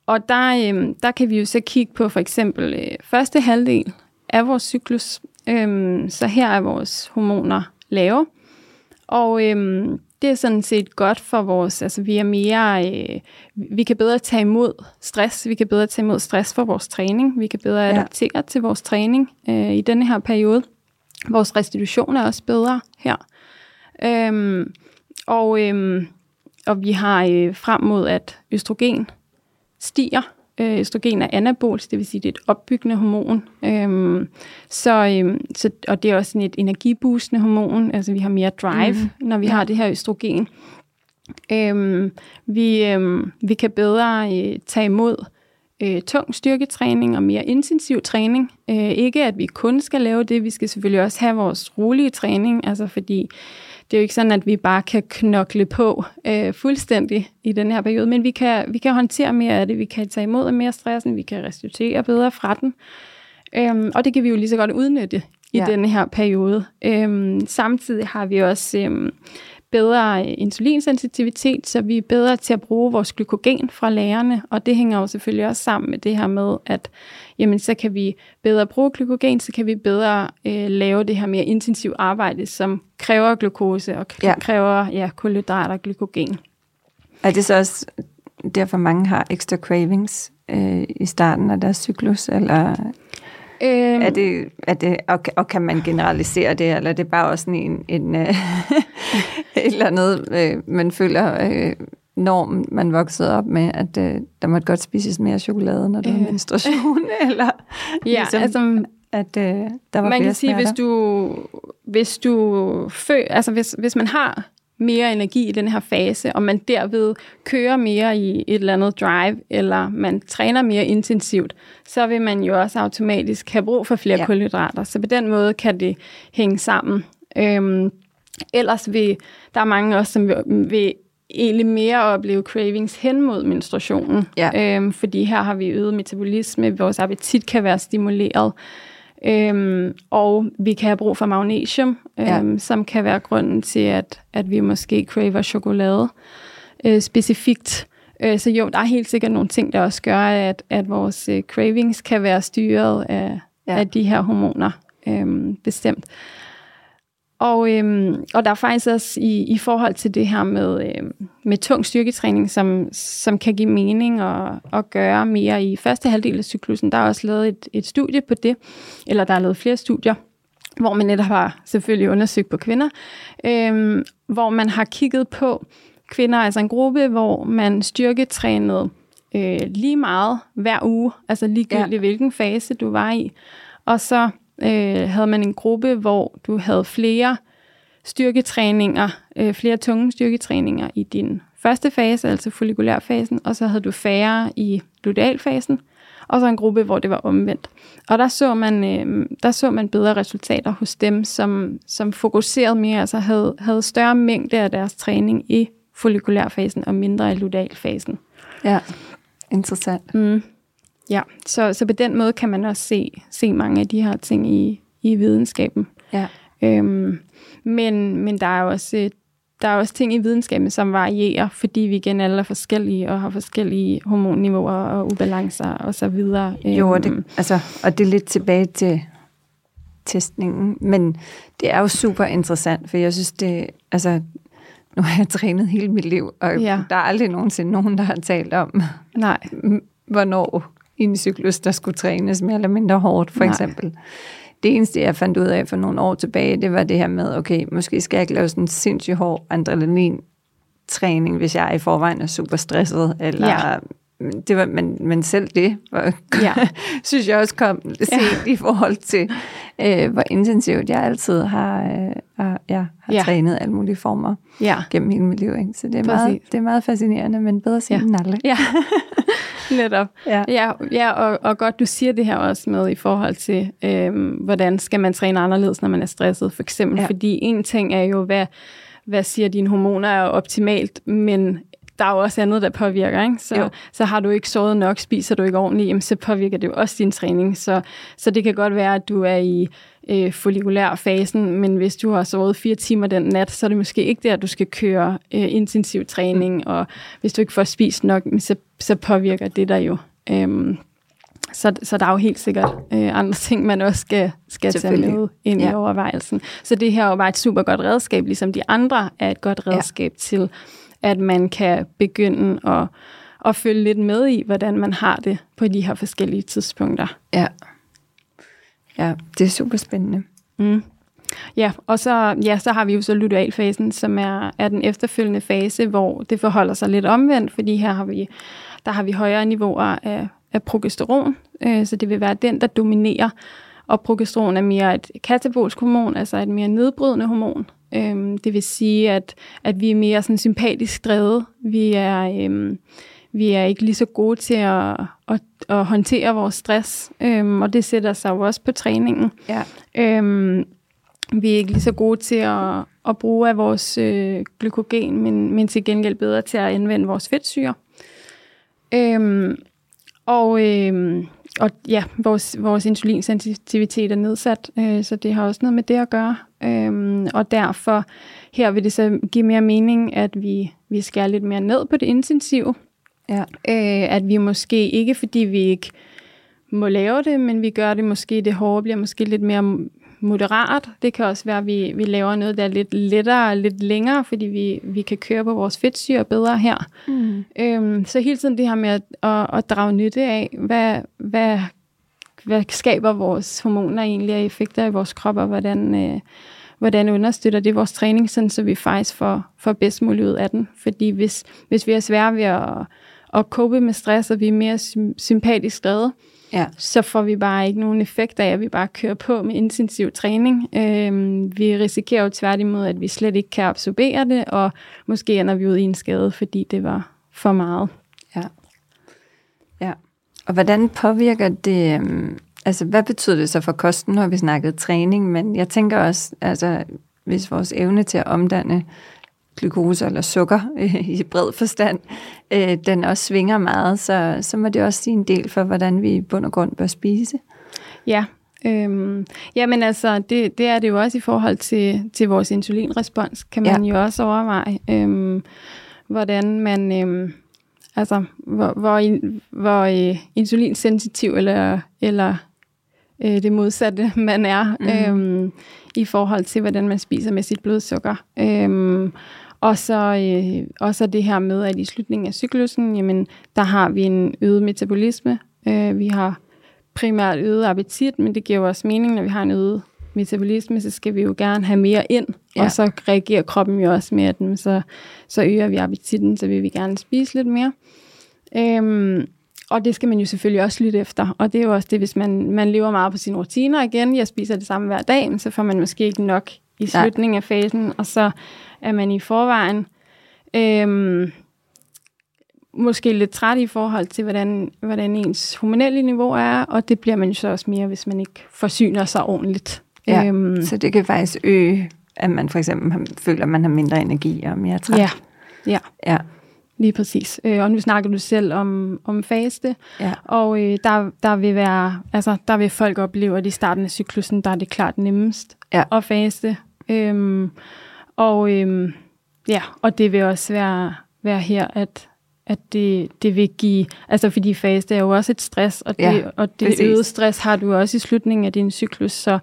[SPEAKER 3] og der, øhm, der kan vi jo så kigge på for eksempel øh, første halvdel af vores cyklus. Øhm, så her er vores hormoner lave. Og øhm, det er sådan set godt for vores, altså vi er mere, øh, vi kan bedre tage imod stress, vi kan bedre tage imod stress for vores træning, vi kan bedre
[SPEAKER 2] Ja.
[SPEAKER 3] adaptere til vores træning øh, i denne her periode. Vores restitution er også bedre her. Øhm, og, øhm, og vi har øh, frem mod, at østrogen stiger. Øh, østrogen er anabols, det vil sige, det er et opbyggende hormon. Øhm, så, øhm, så, og det er også sådan et energiboostende hormon. Altså vi har mere drive, mm. når vi
[SPEAKER 2] Ja.
[SPEAKER 3] har det her østrogen. Øhm, vi, øhm, vi kan bedre øh, tage imod øh, tung styrketræning og mere intensiv træning. Øh, ikke at vi kun skal lave det, vi skal selvfølgelig også have vores rolige træning, altså fordi det er jo ikke sådan, at vi bare kan knokle på øh, fuldstændig i den her periode, men vi kan, vi kan håndtere mere af det, vi kan tage imod af mere stressen, vi kan restituere bedre fra den, øhm, og det kan vi jo lige så godt udnytte i
[SPEAKER 2] Ja.
[SPEAKER 3] denne her periode. Øhm, samtidig har vi også øhm, bedre øh, insulinsensitivitet, så vi er bedre til at bruge vores glykogen fra lærerne, og det hænger jo selvfølgelig også sammen med det her med, at jamen, så kan vi bedre bruge glykogen, så kan vi bedre øh, lave det her mere intensivt arbejde, som kræver glukose og ja. kræver ja, kulhydrater og glykogen.
[SPEAKER 2] Er det så også derfor, mange har ekstra cravings øh, i starten af deres cyklus, eller Øhm, er det, er det, og, og kan man generalisere det, eller er det bare også en, en øh, et eller andet, øh, man føler øh, norm, man voksede op med, at øh, der måtte godt spises mere chokolade, når der øh. var menstruation, eller
[SPEAKER 3] ja, ligesom, altså,
[SPEAKER 2] at øh, der var
[SPEAKER 3] Man kan sige, hvis du, hvis du fø, altså hvis, hvis man har mere energi i den her fase, og man derved kører mere i et eller andet drive, eller man træner mere intensivt, så vil man jo også automatisk have brug for flere ja. kulhydrater. Så på den måde kan det hænge sammen. Øhm, ellers vil der er mange også, som vil, vil egentlig mere opleve cravings hen mod menstruationen. Ja. Øhm, fordi her har vi øget metabolisme, vores appetit kan være stimuleret. Øhm, og vi kan have brug for magnesium, øhm, ja. som kan være grunden til, at, at vi måske craver chokolade øh, specifikt. Øh, så jo, der er helt sikkert nogle ting, der også gør, at, at vores øh, cravings kan være styret af, ja. af de her hormoner øh, bestemt. Og, øhm, og der er faktisk også i, i forhold til det her med, øhm, med tung styrketræning, som, som kan give mening og, og gøre mere i første halvdel af cyklusen, der er også lavet et, et studie på det, eller der er lavet flere studier, hvor man netop har selvfølgelig undersøgt på kvinder, øhm, hvor man har kigget på kvinder, altså en gruppe, hvor man styrketrænede øh, lige meget hver uge, altså ligegyldigt ja. hvilken fase du var i, og så øh, havde man en gruppe, hvor du havde flere styrketræninger, øh, flere tunge styrketræninger i din første fase, altså follikulærfasen, og så havde du færre i lutealfasen, og så en gruppe, hvor det var omvendt. Og der så man, øh, der så man bedre resultater hos dem, som, som fokuserede mere, altså havde, havde større mængde af deres træning i follikulærfasen og mindre i lutealfasen.
[SPEAKER 2] Ja, interessant.
[SPEAKER 3] Mm. Ja, så, så på den måde kan man også se, se mange af de her ting i, i videnskaben.
[SPEAKER 2] Ja.
[SPEAKER 3] Øhm, men, men der er også der er også ting i videnskaben, som varierer, fordi vi igen alle er forskellige og har forskellige hormonniveauer og ubalancer og så videre.
[SPEAKER 2] Jo, og det, øhm. altså, og det er lidt tilbage til testningen, men det er jo super interessant, for jeg synes, det, altså, nu har jeg trænet hele mit liv, og ja. der er aldrig nogensinde nogen, der har talt om,
[SPEAKER 3] Nej.
[SPEAKER 2] hvornår i en cyklus, der skulle trænes mere eller mindre hårdt, for Nej. eksempel. Det eneste, jeg fandt ud af for nogle år tilbage, det var det her med, okay, måske skal jeg ikke lave sådan en sindssygt hård adrenalin træning, hvis jeg i forvejen er super stresset, eller ja. det var, men, men selv det var, ja. synes jeg også kom set ja. i forhold til, øh, hvor intensivt jeg altid har, øh, ja, har ja. trænet alle mulige former ja. gennem hele mit liv. Ikke? Så det er, meget, det er meget fascinerende, men bedre sent ja. end aldrig.
[SPEAKER 3] Ja. Netop. Ja, ja, ja og, og godt, du siger det her også med i forhold til, øhm, hvordan skal man træne anderledes, når man er stresset, for eksempel. Ja. Fordi en ting er jo, hvad, hvad siger dine hormoner er optimalt, men der er jo også andet, der påvirker. Ikke? Så, så har du ikke sovet nok, spiser du ikke ordentligt, jamen, så påvirker det jo også din træning. Så, så det kan godt være, at du er i øh, follikulær fasen, men hvis du har sovet fire timer den nat, så er det måske ikke der, du skal køre øh, intensiv træning, mm. og hvis du ikke får spist nok, så, så påvirker det dig jo. Øhm, så, så der er jo helt sikkert øh, andre ting, man også skal, skal tage med ind ja. i overvejelsen. Så det her er jo bare et super godt redskab, ligesom de andre er et godt redskab ja. til, at man kan begynde at, at følge lidt med i, hvordan man har det på de her forskellige tidspunkter.
[SPEAKER 2] Ja. Ja, det er super spændende.
[SPEAKER 3] Mm. Ja, og så, ja, så har vi jo så lutealfasen, som er, er den efterfølgende fase, hvor det forholder sig lidt omvendt, fordi her har vi, der har vi højere niveauer af, af progesteron, øh, så det vil være den, der dominerer, og progesteron er mere et katabolsk hormon, altså et mere nedbrydende hormon. Øh, det vil sige, at, at vi er mere sådan sympatisk drevet. Vi er... Øh, vi er ikke lige så gode til at, at, at håndtere vores stress, øhm, og det sætter sig jo også på træningen.
[SPEAKER 2] Ja.
[SPEAKER 3] Øhm, vi er ikke lige så gode til at, at bruge af vores øh, glykogen, men, men til gengæld bedre til at anvende vores fedtsyre. Øhm, og, øhm, og ja, vores, vores insulinsensitivitet er nedsat, øh, så det har også noget med det at gøre. Øhm, og derfor her vil det så give mere mening, at vi, vi skærer lidt mere ned på det intensive.
[SPEAKER 2] Ja.
[SPEAKER 3] Øh, at vi måske ikke, fordi vi ikke må lave det, men vi gør det måske, det hårde bliver måske lidt mere moderat. Det kan også være, at vi, vi laver noget, der er lidt lettere og lidt længere, fordi vi, vi kan køre på vores fedtsyre bedre her. Mm. Øhm, så hele tiden det her med at, at, at drage nytte af, hvad, hvad, hvad skaber vores hormoner egentlig af effekter i vores krop, og hvordan, øh, hvordan understøtter det vores træning, sådan, så vi faktisk får, får bedst muligt ud af den. Fordi hvis, hvis vi er svære ved at, at cope med stress, og vi er mere sympatisk drevet,
[SPEAKER 2] ja.
[SPEAKER 3] så får vi bare ikke nogen effekt af, at vi bare kører på med intensiv træning. Øhm, vi risikerer jo tværtimod, at vi slet ikke kan absorbere det, og måske ender vi ud i en skade, fordi det var for meget.
[SPEAKER 2] Ja. Ja. Og hvordan påvirker det, øhm, altså hvad betyder det så for kosten, når vi snakkede træning, men jeg tænker også, altså hvis vores evne til at omdanne glukose eller sukker øh, i bred forstand, øh, den også svinger meget, så, så må det også sige en del for, hvordan vi i bund og grund bør spise.
[SPEAKER 3] Ja, øhm, jamen altså, det, det er det jo også i forhold til, til vores insulinrespons, kan man ja. jo også overveje, øhm, hvordan man, øhm, altså, hvor, hvor, hvor øh, insulinsensitiv eller, eller øh, det modsatte man er, mm. øhm, i forhold til, hvordan man spiser med sit blodsukker. Øhm, og så, øh, og så det her med, at i slutningen af cyklusen, jamen, der har vi en øget metabolisme. Øh, vi har primært øget appetit, men det giver jo også mening, når vi har en øget metabolisme, så skal vi jo gerne have mere ind, ja. og så reagerer kroppen jo også med den, så, så øger vi appetitten, så vil vi gerne spise lidt mere. Øhm, og det skal man jo selvfølgelig også lytte efter, og det er jo også det, hvis man, man lever meget på sine rutiner igen, jeg spiser det samme hver dag, så får man måske ikke nok i slutningen af fasen, og så er man i forvejen øhm, måske lidt træt i forhold til, hvordan, hvordan ens hormonelle niveau er, og det bliver man jo så også mere, hvis man ikke forsyner sig ordentligt.
[SPEAKER 2] Ja, øhm, så det kan faktisk øge, at man for eksempel føler, at man har mindre energi og mere træt.
[SPEAKER 3] Ja, ja.
[SPEAKER 2] ja.
[SPEAKER 3] Lige præcis. Øh, og nu snakker du selv om, om faste, ja. og øh, der, der, vil være, altså, der vil folk opleve, at i starten af cyklusen, der er det klart nemmest ja. at faste. Øhm, og, øhm, ja, og det vil også være, være her, at, at det, det vil give, altså fordi faste er jo også et stress, og det, ja, og det øgede stress har du også i slutningen af din cyklus, så,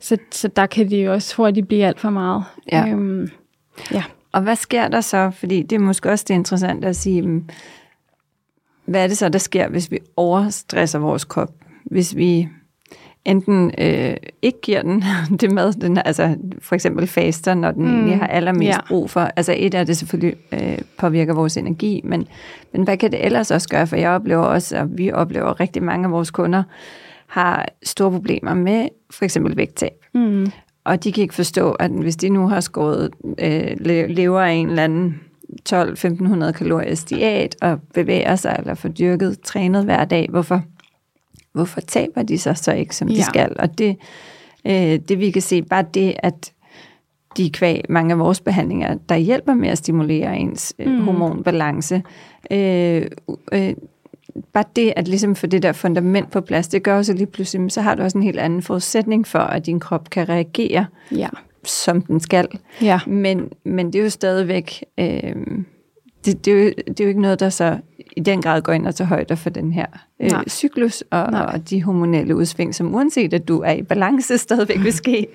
[SPEAKER 3] så, så der kan det jo også hurtigt blive alt for meget.
[SPEAKER 2] Ja. Øhm, ja. Og hvad sker der så? Fordi det er måske også det interessante at sige, mm, hvad er det så, der sker, hvis vi overstresser vores krop? Hvis vi enten øh, ikke giver den det mad, den, altså for eksempel faster, når den mm. egentlig har allermest ja. brug for. Altså et af det selvfølgelig øh, påvirker vores energi, men, men hvad kan det ellers også gøre? For jeg oplever også, og vi oplever rigtig mange af vores kunder, har store problemer med for eksempel vægttab. Mm. Og de kan ikke forstå, at hvis de nu har skåret øh, lever af en eller anden 12-1500 kalorier diæt og bevæger sig eller får dyrket, trænet hver dag, hvorfor hvorfor taber de sig så ikke, som de ja. skal? Og det, øh, det vi kan se, bare det, at de kvæg mange af vores behandlinger, der hjælper med at stimulere ens øh, mm. hormonbalance. Øh, øh, bare det at ligesom få det der fundament på plads, det gør også lige pludselig, så har du også en helt anden forudsætning for, at din krop kan reagere,
[SPEAKER 3] ja.
[SPEAKER 2] som den skal.
[SPEAKER 3] Ja.
[SPEAKER 2] Men, men det er jo stadigvæk, øh, det, det, er jo, det er jo ikke noget, der så i den grad går ind og tager højde for den her øh, cyklus og, og de hormonelle udsving, som uanset at du er i balance, stadigvæk vil ske.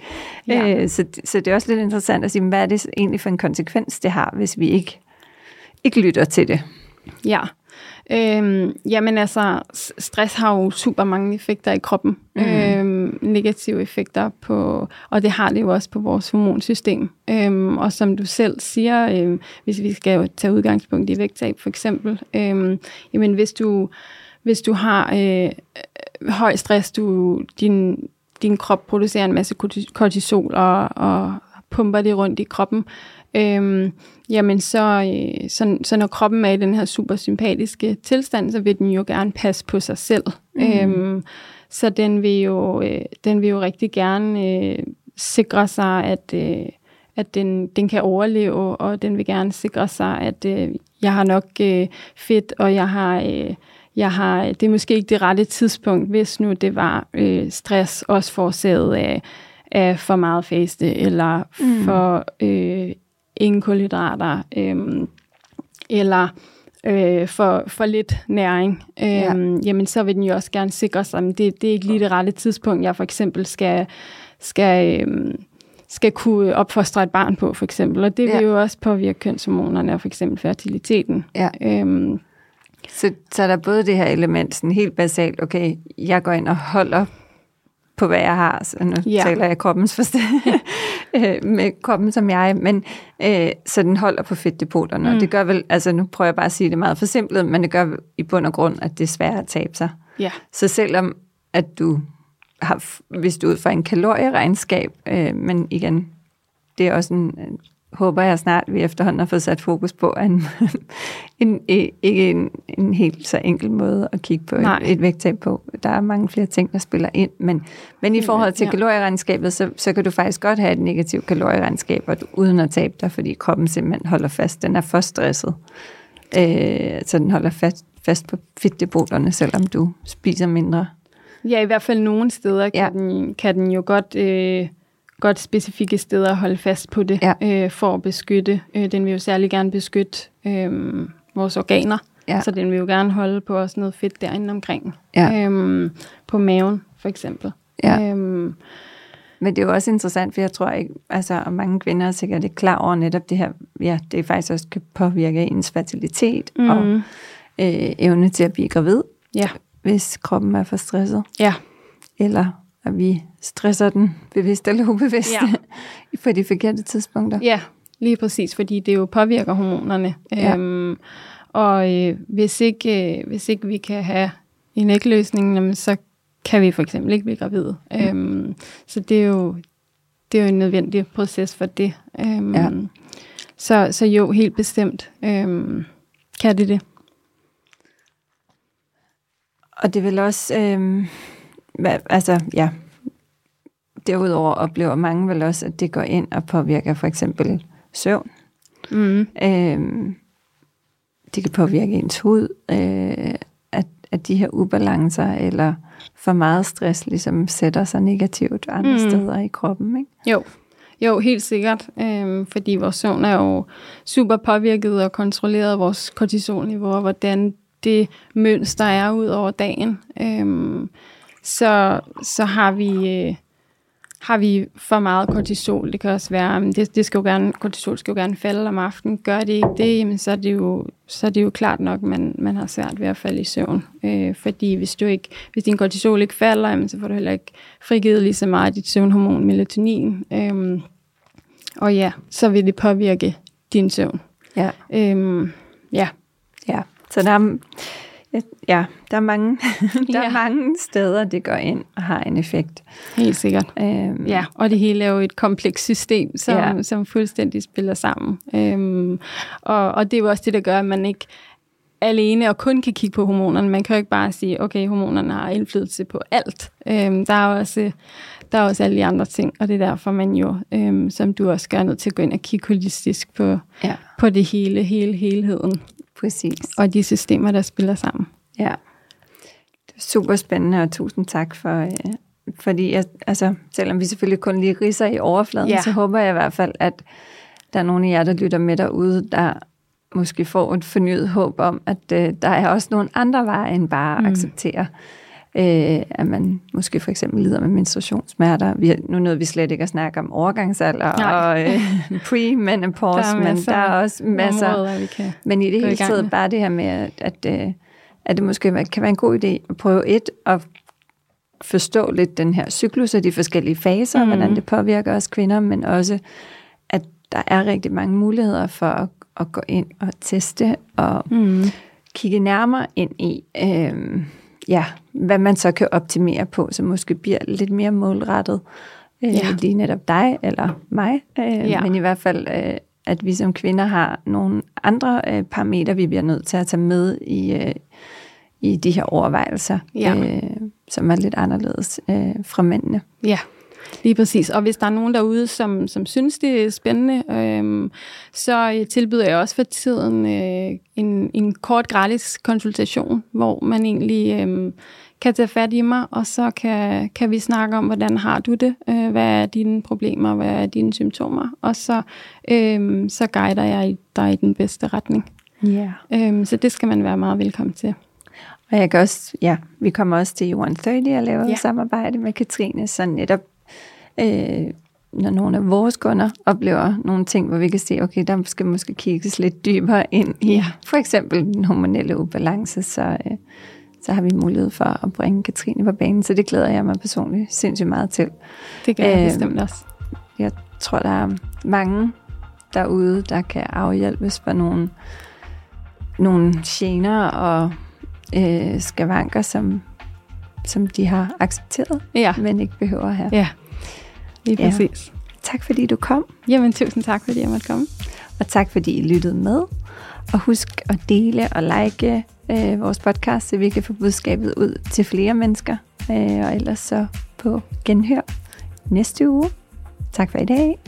[SPEAKER 2] ja. øh, så, så det er også lidt interessant at sige, hvad er det egentlig for en konsekvens, det har, hvis vi ikke, ikke lytter til det?
[SPEAKER 3] Ja, Øhm, jamen altså, stress har jo super mange effekter i kroppen. Mm. Øhm, negative effekter på, og det har det jo også på vores hormonsystem. Øhm, og som du selv siger, øhm, hvis vi skal tage udgangspunkt i vægttab for eksempel, øhm, jamen hvis du, hvis du har øh, høj stress, du, din, din krop producerer en masse kortisol og, og pumper det rundt i kroppen, øhm, jamen så, øh, så, så når kroppen er i den her super sympatiske tilstand, så vil den jo gerne passe på sig selv. Mm. Øhm, så den vil, jo, øh, den vil jo rigtig gerne øh, sikre sig, at, øh, at den, den kan overleve, og den vil gerne sikre sig, at øh, jeg har nok øh, fedt, og jeg har, øh, jeg har, det er måske ikke det rette tidspunkt, hvis nu det var øh, stress, også forårsaget af, af for meget faste, eller mm. for øh, ingen kulhydrater, øh, eller øh, for, for lidt næring, øh, ja. jamen så vil den jo også gerne sikre sig, at det, det er ikke lige det rette tidspunkt, jeg for eksempel skal, skal, øh, skal kunne opfostre et barn på, for eksempel. Og det vil ja. jo også påvirke kønshormonerne og for eksempel fertiliteten.
[SPEAKER 2] Ja. Øhm, så, så er der både det her element, sådan helt basalt, okay, jeg går ind og holder på, hvad jeg har. Så nu ja. taler jeg kroppens forstand øh, med kroppen som jeg, men øh, så den holder på fedtdepoterne. Mm. Og det gør vel, altså nu prøver jeg bare at sige det meget forsimplet, men det gør i bund og grund, at det er svært at tabe sig.
[SPEAKER 3] Ja.
[SPEAKER 2] Så selvom at du har, hvis du ud fra en kalorieregnskab, øh, men igen, det er også en, håber jeg snart, vi efterhånden har fået sat fokus på, en, en, ikke en, en helt så enkel måde at kigge på et, et vægttab på. Der er mange flere ting, der spiller ind, men, men i forhold til ja. kalorieregnskabet, så, så kan du faktisk godt have et negativt kalorieregnskab, og du, uden at tabe dig, fordi kroppen simpelthen holder fast. Den er for stresset. Øh, så den holder fast, fast på fedtdepoterne, selvom du spiser mindre.
[SPEAKER 3] Ja, i hvert fald nogle steder kan, ja. den, kan den jo godt... Øh godt specifikke steder at holde fast på det, ja. øh, for at beskytte. Øh, den vil jo særlig gerne beskytte øh, vores organer, ja. så den vil jo gerne holde på også noget fedt derinde omkring. Ja. Øh, på maven, for eksempel. Ja.
[SPEAKER 2] Øh, men det er jo også interessant, for jeg tror ikke, altså, og mange kvinder er sikkert ikke klar over netop det her, ja, det faktisk også kan påvirke ens fertilitet mm. og øh, evne til at blive gravid,
[SPEAKER 3] ja.
[SPEAKER 2] hvis kroppen er for stresset.
[SPEAKER 3] Ja.
[SPEAKER 2] Eller at vi stresser den bevidst eller ubevidst ja. på de forkerte tidspunkter.
[SPEAKER 3] Ja, lige præcis, fordi det jo påvirker hormonerne. Ja. Øhm, og øh, hvis, ikke, øh, hvis ikke vi kan have en ægløsning, jamen, så kan vi for eksempel ikke blive gravide. Mm. Øhm, så det er, jo, det er jo en nødvendig proces for det. Øhm, ja. så, så jo, helt bestemt øhm, kan det det.
[SPEAKER 2] Og det vil også... Øh hvad, altså, ja, derudover oplever mange vel også, at det går ind og påvirker for eksempel søvn. Mm. Øhm, det kan påvirke ens hud, øh, at, at de her ubalancer eller for meget stress ligesom sætter sig negativt andre mm. steder i kroppen. Ikke?
[SPEAKER 3] Jo. Jo, helt sikkert, øhm, fordi vores søvn er jo super påvirket og kontrolleret af vores kortisolniveau, og hvordan det mønster er ud over dagen. Øhm, så, så har vi... Øh, har vi for meget kortisol, det kan også være, det, det skal jo gerne, kortisol skal jo gerne falde om aftenen. Gør det ikke det, jamen så, er det jo, så er det jo klart nok, at man, man har svært ved at falde i søvn. Øh, fordi hvis, du ikke, hvis din kortisol ikke falder, jamen, så får du heller ikke frigivet lige så meget af dit søvnhormon melatonin. Øh, og ja, så vil det påvirke din søvn.
[SPEAKER 2] Ja.
[SPEAKER 3] Øh, ja.
[SPEAKER 2] Ja, så der er, Ja, der er mange, der ja. er mange steder, det går ind og har en effekt.
[SPEAKER 3] Helt sikkert. Øhm, ja, og det hele er jo et komplekst system, som, ja. som fuldstændig spiller sammen. Øhm, og, og det er jo også det, der gør, at man ikke alene og kun kan kigge på hormonerne. Man kan jo ikke bare sige, okay, hormonerne har indflydelse på alt. Øhm, der er også der er også alle de andre ting, og det er derfor, man jo, øhm, som du også gør, nødt til at gå ind og kigge holistisk på, ja. på det hele, hele helheden.
[SPEAKER 2] Præcis.
[SPEAKER 3] Og de systemer, der spiller sammen.
[SPEAKER 2] Ja. Det er super spændende, og tusind tak for, øh, fordi jeg, altså, selvom vi selvfølgelig kun lige riser i overfladen, ja. så håber jeg i hvert fald, at der er nogle af jer, der lytter med derude, der måske får et fornyet håb om, at øh, der er også nogle andre veje end bare at mm. acceptere øh, at man måske for eksempel lider med menstruationssmerter. Vi, nu nåede vi slet ikke at snakke om overgangsalder Nej. og øh, pre-menopause, men der er også masser. Områder, vi kan men i det hele taget bare det her med, at, øh, at det måske kan være en god idé at prøve et, at forstå lidt den her cyklus og de forskellige faser, mm. hvordan det påvirker os kvinder, men også, at der er rigtig mange muligheder for at, at gå ind og teste og mm. kigge nærmere ind i, øh, ja, hvad man så kan optimere på, så måske bliver lidt mere målrettet øh, ja. lige netop dig eller mig. Øh, ja. Men i hvert fald, øh, at vi som kvinder har nogle andre øh, parametre, vi bliver nødt til at tage med i, øh, i de her overvejelser, ja. øh, som er lidt anderledes øh, fra mændene.
[SPEAKER 3] Ja. Lige præcis. Og hvis der er nogen derude, som, som synes, det er spændende, øhm, så øh, tilbyder jeg også for tiden øh, en, en kort gratis konsultation, hvor man egentlig øh, kan tage fat i mig, og så kan, kan vi snakke om, hvordan har du det, øh, hvad er dine problemer, hvad er dine symptomer, og så, øh, så guider jeg dig i den bedste retning.
[SPEAKER 2] Ja.
[SPEAKER 3] Yeah. Øh, så det skal man være meget velkommen til.
[SPEAKER 2] Og jeg kan også, ja, vi kommer også til 130 og laver ja. samarbejde med Katrine, så netop, øh, når nogle af vores kunder oplever nogle ting, hvor vi kan se, okay, der skal måske kigges lidt dybere ind i ja. for eksempel den hormonelle ubalance, så, øh, så har vi mulighed for at bringe Katrine på banen, så det glæder jeg mig personligt sindssygt meget til.
[SPEAKER 3] Det gør jeg øh, bestemt også.
[SPEAKER 2] Jeg tror, der er mange derude, der kan afhjælpes for nogle, nogle gener og øh, skavanker, som, som de har accepteret,
[SPEAKER 3] ja.
[SPEAKER 2] men ikke behøver at have.
[SPEAKER 3] Ja, lige præcis. Ja.
[SPEAKER 2] Tak fordi du kom.
[SPEAKER 3] Jamen tusind tak, fordi jeg måtte komme.
[SPEAKER 2] Og tak fordi I lyttede med. Og husk at dele og like øh, vores podcast, så vi kan få budskabet ud til flere mennesker. Øh, og ellers så på genhør næste uge. Tak for i dag.